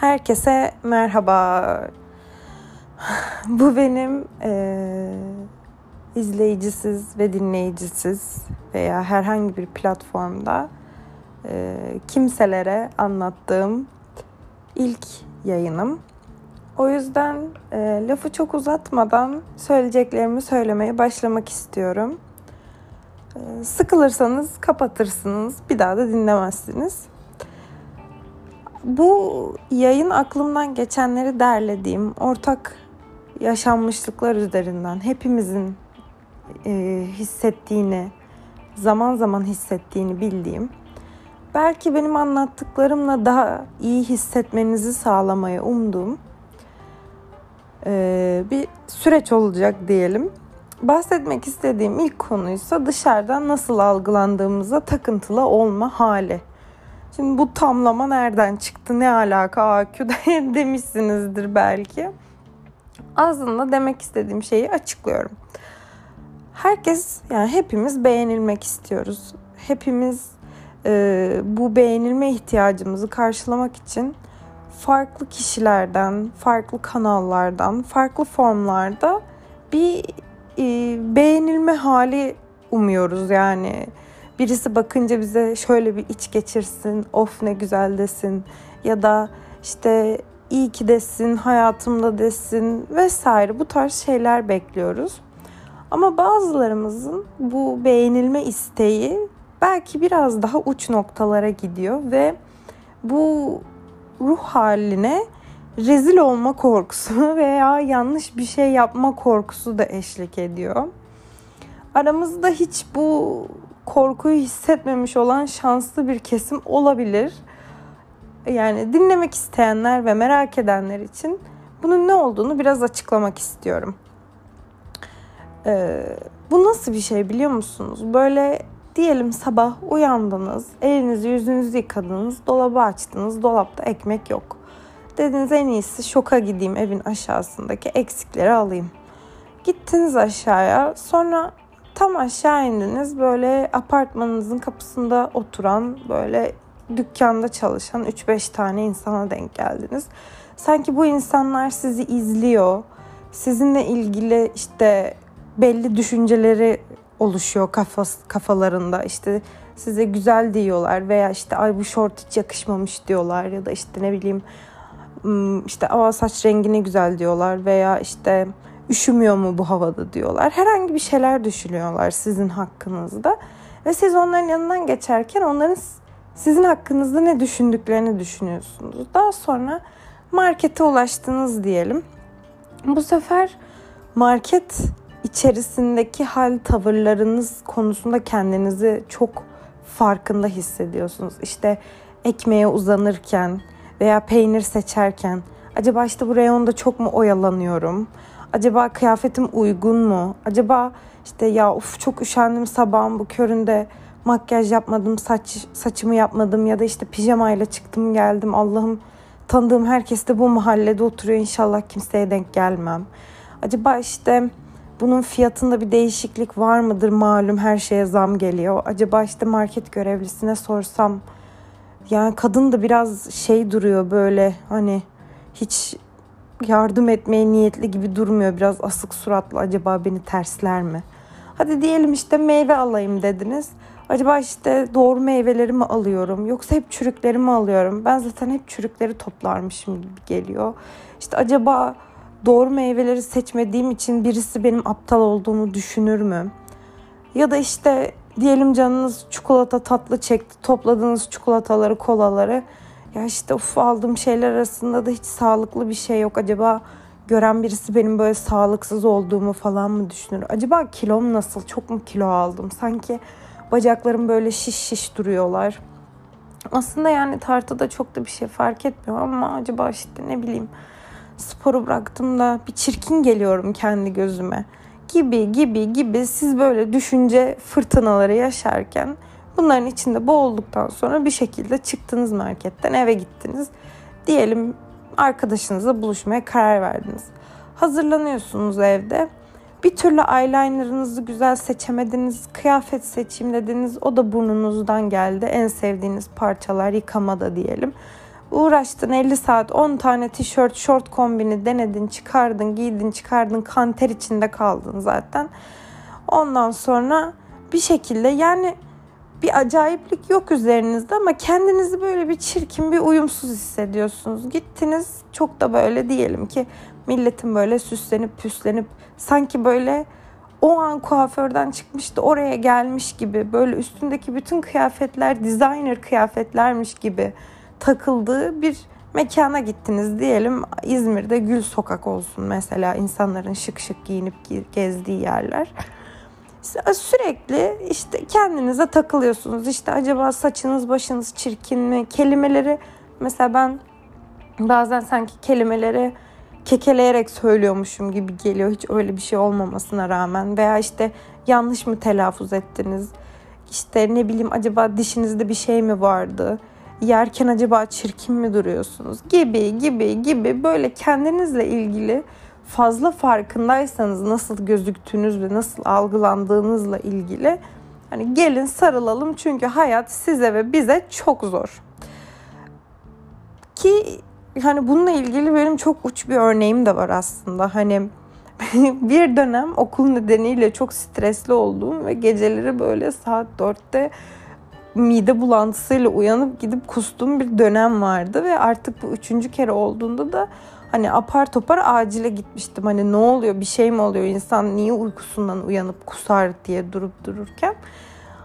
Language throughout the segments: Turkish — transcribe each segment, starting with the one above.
Herkese merhaba. Bu benim e, izleyicisiz ve dinleyicisiz veya herhangi bir platformda e, kimselere anlattığım ilk yayınım. O yüzden e, lafı çok uzatmadan söyleyeceklerimi söylemeye başlamak istiyorum. E, sıkılırsanız kapatırsınız, bir daha da dinlemezsiniz. Bu yayın aklımdan geçenleri derlediğim ortak yaşanmışlıklar üzerinden hepimizin e, hissettiğini, zaman zaman hissettiğini bildiğim, belki benim anlattıklarımla daha iyi hissetmenizi sağlamayı umduğum e, bir süreç olacak diyelim. Bahsetmek istediğim ilk konuysa dışarıdan nasıl algılandığımıza takıntılı olma hali. Şimdi bu tamlama nereden çıktı, ne alaka AQ demişsinizdir belki. Aslında demek istediğim şeyi açıklıyorum. Herkes, yani hepimiz beğenilmek istiyoruz. Hepimiz e, bu beğenilme ihtiyacımızı karşılamak için farklı kişilerden, farklı kanallardan, farklı formlarda bir e, beğenilme hali umuyoruz yani birisi bakınca bize şöyle bir iç geçirsin, of ne güzel desin ya da işte iyi ki desin, hayatımda desin vesaire bu tarz şeyler bekliyoruz. Ama bazılarımızın bu beğenilme isteği belki biraz daha uç noktalara gidiyor ve bu ruh haline rezil olma korkusu veya yanlış bir şey yapma korkusu da eşlik ediyor. Aramızda hiç bu korkuyu hissetmemiş olan şanslı bir kesim olabilir. Yani dinlemek isteyenler ve merak edenler için bunun ne olduğunu biraz açıklamak istiyorum. Ee, bu nasıl bir şey biliyor musunuz? Böyle diyelim sabah uyandınız, elinizi yüzünüzü yıkadınız, dolabı açtınız, dolapta ekmek yok. Dediniz en iyisi şoka gideyim evin aşağısındaki eksikleri alayım. Gittiniz aşağıya sonra Tam aşağı indiniz böyle apartmanınızın kapısında oturan böyle dükkanda çalışan 3-5 tane insana denk geldiniz. Sanki bu insanlar sizi izliyor. Sizinle ilgili işte belli düşünceleri oluşuyor kafas, kafalarında. İşte size güzel diyorlar veya işte ay bu şort hiç yakışmamış diyorlar ya da işte ne bileyim işte aa saç rengi ne güzel diyorlar veya işte üşümüyor mu bu havada diyorlar. Herhangi bir şeyler düşünüyorlar sizin hakkınızda. Ve siz onların yanından geçerken onların sizin hakkınızda ne düşündüklerini düşünüyorsunuz. Daha sonra markete ulaştınız diyelim. Bu sefer market içerisindeki hal tavırlarınız konusunda kendinizi çok farkında hissediyorsunuz. İşte ekmeğe uzanırken veya peynir seçerken acaba işte bu reyonda çok mu oyalanıyorum? Acaba kıyafetim uygun mu? Acaba işte ya uf çok üşendim sabahın bu köründe makyaj yapmadım, saç saçımı yapmadım ya da işte pijamayla çıktım geldim. Allah'ım tanıdığım herkes de bu mahallede oturuyor. İnşallah kimseye denk gelmem. Acaba işte bunun fiyatında bir değişiklik var mıdır? Malum her şeye zam geliyor. Acaba işte market görevlisine sorsam yani kadın da biraz şey duruyor böyle hani hiç yardım etmeye niyetli gibi durmuyor. Biraz asık suratlı acaba beni tersler mi? Hadi diyelim işte meyve alayım dediniz. Acaba işte doğru meyveleri mi alıyorum yoksa hep çürükleri mi alıyorum? Ben zaten hep çürükleri toplarmışım gibi geliyor. İşte acaba doğru meyveleri seçmediğim için birisi benim aptal olduğumu düşünür mü? Ya da işte diyelim canınız çikolata tatlı çekti. Topladığınız çikolataları, kolaları ya işte uf aldığım şeyler arasında da hiç sağlıklı bir şey yok. Acaba gören birisi benim böyle sağlıksız olduğumu falan mı düşünür? Acaba kilom nasıl? Çok mu kilo aldım? Sanki bacaklarım böyle şiş şiş duruyorlar. Aslında yani tartıda çok da bir şey fark etmiyor ama acaba işte ne bileyim sporu bıraktım da bir çirkin geliyorum kendi gözüme gibi gibi gibi siz böyle düşünce fırtınaları yaşarken Bunların içinde boğulduktan sonra bir şekilde çıktınız marketten eve gittiniz. Diyelim arkadaşınızla buluşmaya karar verdiniz. Hazırlanıyorsunuz evde. Bir türlü eyelinerınızı güzel seçemediniz. Kıyafet seçeyim dediniz. O da burnunuzdan geldi. En sevdiğiniz parçalar yıkamada diyelim. Uğraştın 50 saat 10 tane tişört, short kombini denedin, çıkardın, giydin, çıkardın, kanter içinde kaldın zaten. Ondan sonra bir şekilde yani bir acayiplik yok üzerinizde ama kendinizi böyle bir çirkin, bir uyumsuz hissediyorsunuz. Gittiniz çok da böyle diyelim ki milletin böyle süslenip püslenip sanki böyle o an kuaförden çıkmıştı oraya gelmiş gibi böyle üstündeki bütün kıyafetler designer kıyafetlermiş gibi takıldığı bir mekana gittiniz diyelim İzmir'de Gül Sokak olsun mesela insanların şık şık giyinip gezdiği yerler. Sürekli işte kendinize takılıyorsunuz. İşte acaba saçınız başınız çirkin mi? Kelimeleri mesela ben bazen sanki kelimeleri kekeleyerek söylüyormuşum gibi geliyor. Hiç öyle bir şey olmamasına rağmen. Veya işte yanlış mı telaffuz ettiniz? İşte ne bileyim acaba dişinizde bir şey mi vardı? Yerken acaba çirkin mi duruyorsunuz? Gibi gibi gibi böyle kendinizle ilgili fazla farkındaysanız nasıl gözüktüğünüz ve nasıl algılandığınızla ilgili hani gelin sarılalım çünkü hayat size ve bize çok zor. Ki hani bununla ilgili benim çok uç bir örneğim de var aslında. Hani bir dönem okul nedeniyle çok stresli olduğum ve geceleri böyle saat 4'te mide bulantısıyla uyanıp gidip kustuğum bir dönem vardı ve artık bu üçüncü kere olduğunda da hani apar topar acile gitmiştim. Hani ne oluyor bir şey mi oluyor insan niye uykusundan uyanıp kusar diye durup dururken.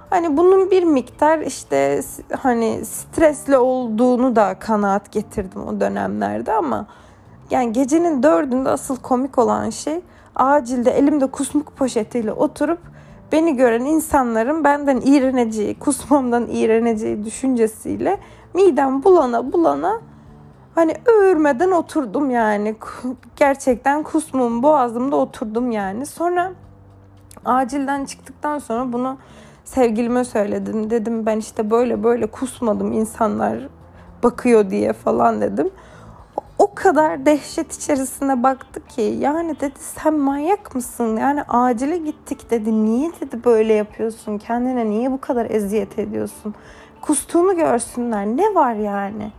Hani bunun bir miktar işte hani stresli olduğunu da kanaat getirdim o dönemlerde ama yani gecenin dördünde asıl komik olan şey acilde elimde kusmuk poşetiyle oturup beni gören insanların benden iğreneceği, kusmamdan iğreneceği düşüncesiyle midem bulana bulana hani öğürmeden oturdum yani. Gerçekten kusmum boğazımda oturdum yani. Sonra acilden çıktıktan sonra bunu sevgilime söyledim. Dedim ben işte böyle böyle kusmadım insanlar bakıyor diye falan dedim. O kadar dehşet içerisinde baktı ki yani dedi sen manyak mısın? Yani acile gittik dedi. Niye dedi böyle yapıyorsun? Kendine niye bu kadar eziyet ediyorsun? Kustuğunu görsünler. Ne var yani?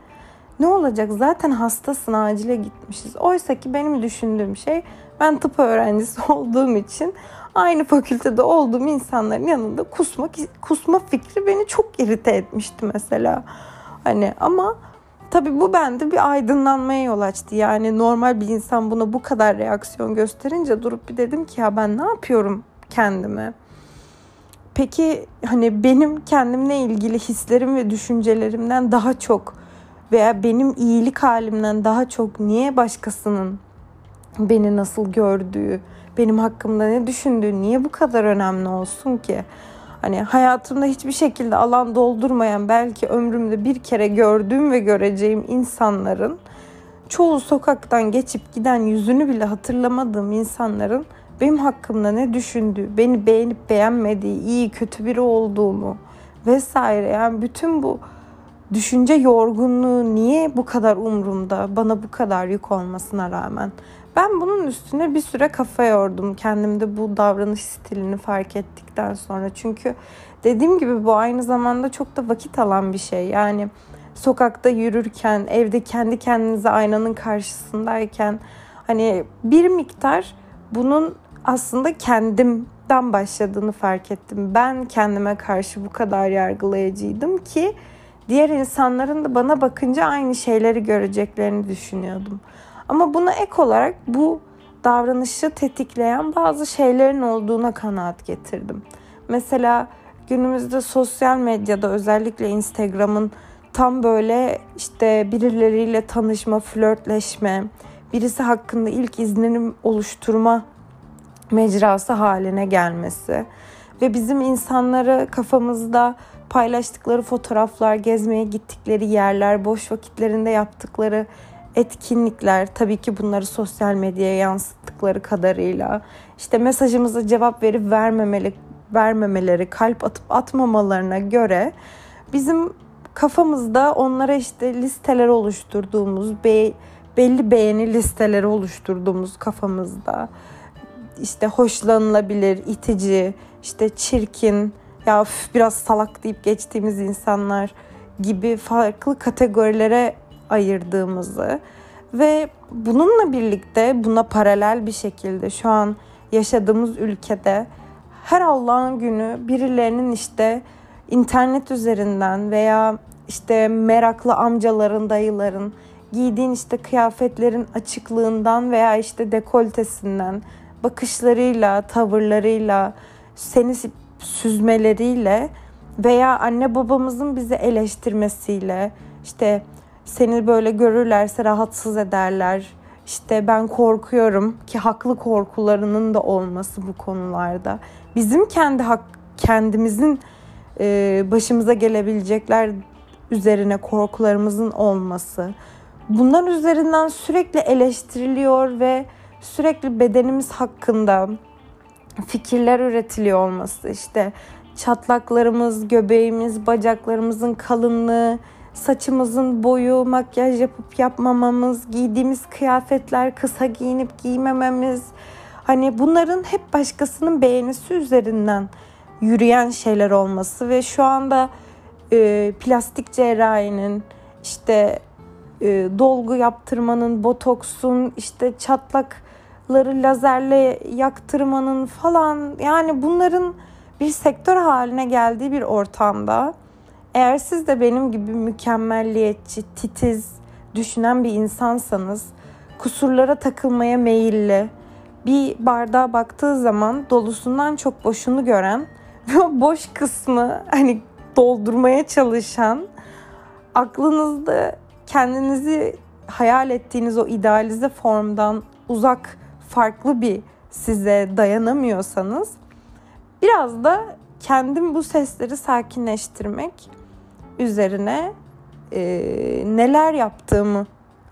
Ne olacak? Zaten hastasın acile gitmişiz. Oysa ki benim düşündüğüm şey ben tıp öğrencisi olduğum için aynı fakültede olduğum insanların yanında kusmak kusma fikri beni çok irite etmişti mesela. Hani ama tabii bu bende bir aydınlanmaya yol açtı. Yani normal bir insan buna bu kadar reaksiyon gösterince durup bir dedim ki ya ben ne yapıyorum kendime? Peki hani benim kendimle ilgili hislerim ve düşüncelerimden daha çok veya benim iyilik halimden daha çok niye başkasının beni nasıl gördüğü, benim hakkımda ne düşündüğü niye bu kadar önemli olsun ki? Hani hayatımda hiçbir şekilde alan doldurmayan belki ömrümde bir kere gördüğüm ve göreceğim insanların çoğu sokaktan geçip giden yüzünü bile hatırlamadığım insanların benim hakkımda ne düşündüğü, beni beğenip beğenmediği, iyi kötü biri olduğumu vesaire yani bütün bu düşünce yorgunluğu niye bu kadar umrumda, bana bu kadar yük olmasına rağmen. Ben bunun üstüne bir süre kafa yordum kendimde bu davranış stilini fark ettikten sonra. Çünkü dediğim gibi bu aynı zamanda çok da vakit alan bir şey. Yani sokakta yürürken, evde kendi kendinize aynanın karşısındayken hani bir miktar bunun aslında kendimden başladığını fark ettim. Ben kendime karşı bu kadar yargılayıcıydım ki diğer insanların da bana bakınca aynı şeyleri göreceklerini düşünüyordum. Ama buna ek olarak bu davranışı tetikleyen bazı şeylerin olduğuna kanaat getirdim. Mesela günümüzde sosyal medyada özellikle Instagram'ın tam böyle işte birileriyle tanışma, flörtleşme, birisi hakkında ilk izlenim oluşturma mecrası haline gelmesi ve bizim insanları kafamızda paylaştıkları fotoğraflar, gezmeye gittikleri yerler, boş vakitlerinde yaptıkları etkinlikler tabii ki bunları sosyal medyaya yansıttıkları kadarıyla. İşte mesajımıza cevap verip vermemeli vermemeleri, kalp atıp atmamalarına göre bizim kafamızda onlara işte listeler oluşturduğumuz, be, belli beğeni listeleri oluşturduğumuz kafamızda. İşte hoşlanılabilir, itici, işte çirkin, ya üf, biraz salak deyip geçtiğimiz insanlar gibi farklı kategorilere ayırdığımızı ve bununla birlikte buna paralel bir şekilde şu an yaşadığımız ülkede her Allah'ın günü birilerinin işte internet üzerinden veya işte meraklı amcaların, dayıların giydiğin işte kıyafetlerin açıklığından veya işte dekoltesinden, bakışlarıyla, tavırlarıyla, seni süzmeleriyle veya anne babamızın bizi eleştirmesiyle işte seni böyle görürlerse rahatsız ederler. İşte ben korkuyorum ki haklı korkularının da olması bu konularda. Bizim kendi hak kendimizin e, başımıza gelebilecekler üzerine korkularımızın olması. Bunlar üzerinden sürekli eleştiriliyor ve sürekli bedenimiz hakkında fikirler üretiliyor olması. İşte çatlaklarımız, göbeğimiz, bacaklarımızın kalınlığı, saçımızın boyu, makyaj yapıp yapmamamız, giydiğimiz kıyafetler, kısa giyinip giymememiz. Hani bunların hep başkasının beğenisi üzerinden yürüyen şeyler olması ve şu anda e, plastik cerrahinin işte e, dolgu yaptırmanın, botoksun, işte çatlakları lazerle yaktırmanın falan yani bunların bir sektör haline geldiği bir ortamda eğer siz de benim gibi mükemmelliyetçi, titiz, düşünen bir insansanız kusurlara takılmaya meyilli, bir bardağa baktığı zaman dolusundan çok boşunu gören boş kısmı hani doldurmaya çalışan aklınızda kendinizi hayal ettiğiniz o idealize formdan uzak farklı bir size dayanamıyorsanız biraz da kendim bu sesleri sakinleştirmek üzerine e, neler yaptığımı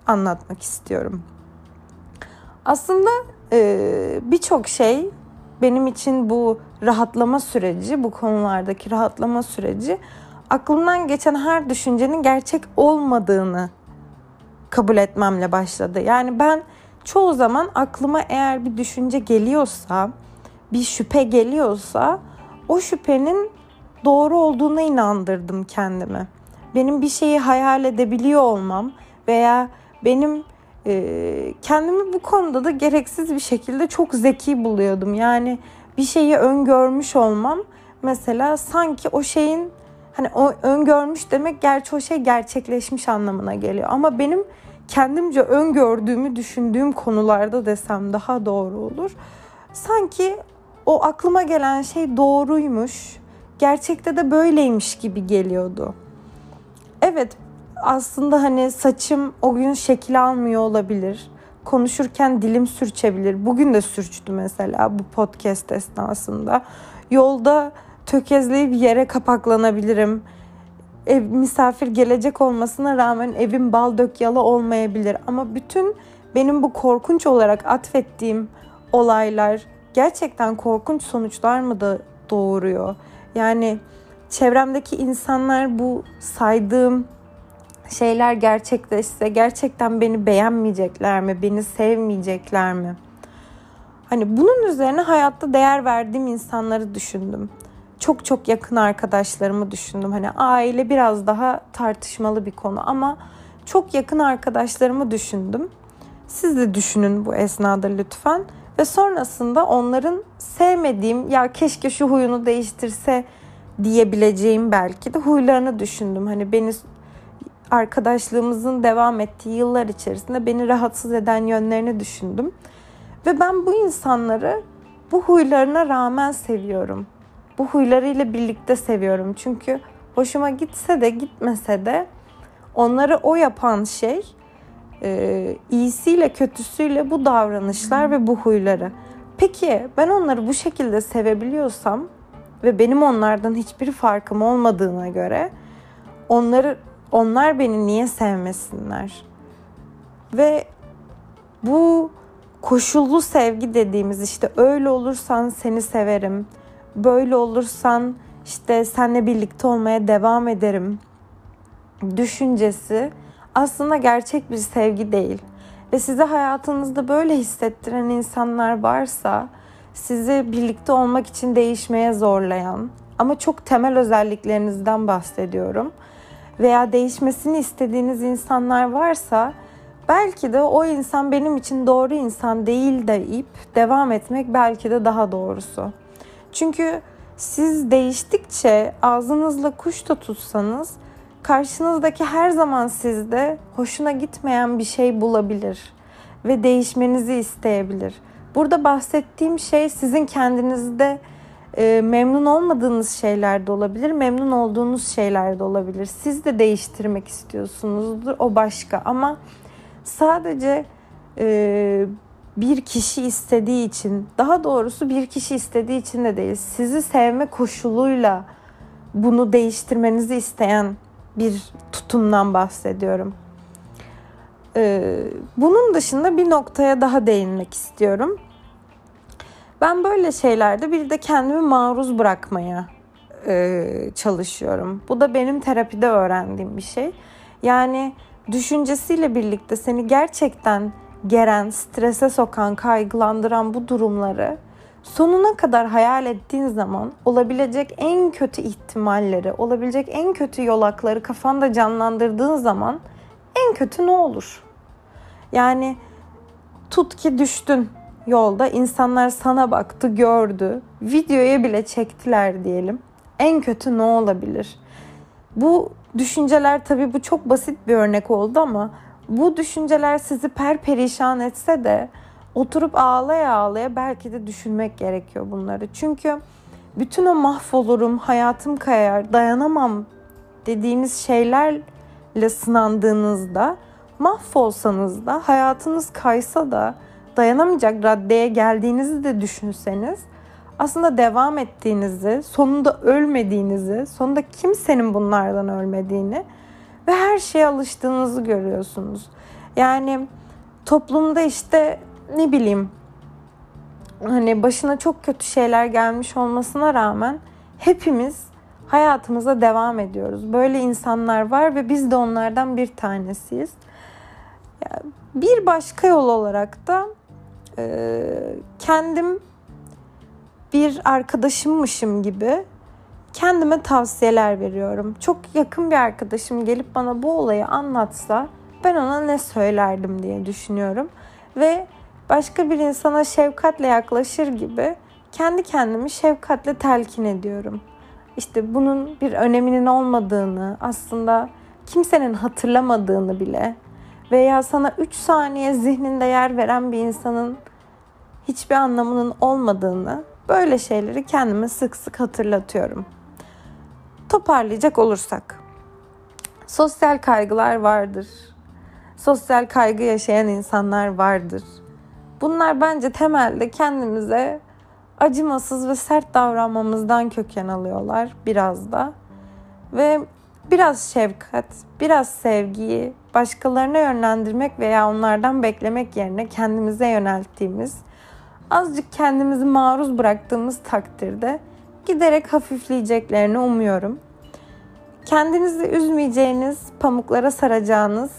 anlatmak istiyorum. Aslında e, birçok şey benim için bu rahatlama süreci, bu konulardaki rahatlama süreci aklımdan geçen her düşüncenin gerçek olmadığını kabul etmemle başladı. Yani ben çoğu zaman aklıma eğer bir düşünce geliyorsa, bir şüphe geliyorsa o şüphenin doğru olduğuna inandırdım kendimi. Benim bir şeyi hayal edebiliyor olmam veya benim e, kendimi bu konuda da gereksiz bir şekilde çok zeki buluyordum. Yani bir şeyi öngörmüş olmam mesela sanki o şeyin hani o öngörmüş demek gerçi o şey gerçekleşmiş anlamına geliyor. Ama benim kendimce öngördüğümü düşündüğüm konularda desem daha doğru olur. Sanki o aklıma gelen şey doğruymuş. Gerçekte de böyleymiş gibi geliyordu. Evet aslında hani saçım o gün şekil almıyor olabilir. Konuşurken dilim sürçebilir. Bugün de sürçtü mesela bu podcast esnasında. Yolda tökezleyip yere kapaklanabilirim. Ev misafir gelecek olmasına rağmen evim bal dök yalı olmayabilir. Ama bütün benim bu korkunç olarak atfettiğim olaylar gerçekten korkunç sonuçlar mı da doğuruyor? Yani çevremdeki insanlar bu saydığım şeyler gerçekleşse gerçekten beni beğenmeyecekler mi? Beni sevmeyecekler mi? Hani bunun üzerine hayatta değer verdiğim insanları düşündüm. Çok çok yakın arkadaşlarımı düşündüm. Hani aile biraz daha tartışmalı bir konu ama çok yakın arkadaşlarımı düşündüm. Siz de düşünün bu esnada lütfen. Ve sonrasında onların sevmediğim ya keşke şu huyunu değiştirse diyebileceğim belki de huylarını düşündüm. Hani beni arkadaşlığımızın devam ettiği yıllar içerisinde beni rahatsız eden yönlerini düşündüm. Ve ben bu insanları bu huylarına rağmen seviyorum. Bu huylarıyla birlikte seviyorum. Çünkü hoşuma gitse de gitmese de onları o yapan şey e, iyisiyle kötüsüyle bu davranışlar ve bu huyları. Peki ben onları bu şekilde sevebiliyorsam ve benim onlardan hiçbir farkım olmadığına göre onları onlar beni niye sevmesinler? Ve bu koşullu sevgi dediğimiz işte öyle olursan seni severim. Böyle olursan işte seninle birlikte olmaya devam ederim düşüncesi aslında gerçek bir sevgi değil. Ve size hayatınızda böyle hissettiren insanlar varsa sizi birlikte olmak için değişmeye zorlayan ama çok temel özelliklerinizden bahsediyorum. veya değişmesini istediğiniz insanlar varsa belki de o insan benim için doğru insan değil deyip devam etmek belki de daha doğrusu. Çünkü siz değiştikçe ağzınızla kuş da tutsanız karşınızdaki her zaman sizde hoşuna gitmeyen bir şey bulabilir ve değişmenizi isteyebilir. Burada bahsettiğim şey sizin kendinizde e, memnun olmadığınız şeyler de olabilir, memnun olduğunuz şeyler de olabilir. Siz de değiştirmek istiyorsunuzdur, o başka. Ama sadece e, bir kişi istediği için, daha doğrusu bir kişi istediği için de değil, sizi sevme koşuluyla bunu değiştirmenizi isteyen bir tutumdan bahsediyorum. Ee, bunun dışında bir noktaya daha değinmek istiyorum. Ben böyle şeylerde bir de kendimi maruz bırakmaya e, çalışıyorum. Bu da benim terapide öğrendiğim bir şey. Yani düşüncesiyle birlikte seni gerçekten geren, strese sokan, kaygılandıran bu durumları sonuna kadar hayal ettiğin zaman olabilecek en kötü ihtimalleri, olabilecek en kötü yolakları kafanda canlandırdığın zaman en kötü ne olur? Yani tut ki düştün yolda insanlar sana baktı, gördü. Videoya bile çektiler diyelim. En kötü ne olabilir? Bu düşünceler tabii bu çok basit bir örnek oldu ama bu düşünceler sizi perperişan etse de oturup ağlaya ağlaya belki de düşünmek gerekiyor bunları. Çünkü bütün o mahvolurum, hayatım kayar, dayanamam dediğiniz şeylerle sınandığınızda mahvolsanız da hayatınız kaysa da dayanamayacak raddeye geldiğinizi de düşünseniz aslında devam ettiğinizi, sonunda ölmediğinizi, sonunda kimsenin bunlardan ölmediğini ve her şeye alıştığınızı görüyorsunuz. Yani toplumda işte ne bileyim hani başına çok kötü şeyler gelmiş olmasına rağmen hepimiz hayatımıza devam ediyoruz. Böyle insanlar var ve biz de onlardan bir tanesiyiz. Bir başka yol olarak da kendim bir arkadaşımmışım gibi kendime tavsiyeler veriyorum. Çok yakın bir arkadaşım gelip bana bu olayı anlatsa ben ona ne söylerdim diye düşünüyorum. Ve başka bir insana şefkatle yaklaşır gibi kendi kendimi şefkatle telkin ediyorum. İşte bunun bir öneminin olmadığını, aslında kimsenin hatırlamadığını bile veya sana 3 saniye zihninde yer veren bir insanın hiçbir anlamının olmadığını böyle şeyleri kendime sık sık hatırlatıyorum. Toparlayacak olursak sosyal kaygılar vardır. Sosyal kaygı yaşayan insanlar vardır. Bunlar bence temelde kendimize acımasız ve sert davranmamızdan köken alıyorlar biraz da. Ve biraz şefkat, biraz sevgiyi başkalarına yönlendirmek veya onlardan beklemek yerine kendimize yönelttiğimiz, azıcık kendimizi maruz bıraktığımız takdirde giderek hafifleyeceklerini umuyorum. Kendinizi üzmeyeceğiniz, pamuklara saracağınız,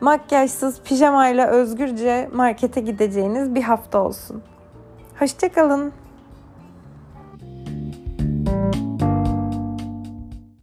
makyajsız pijamayla özgürce markete gideceğiniz bir hafta olsun. Hoşçakalın.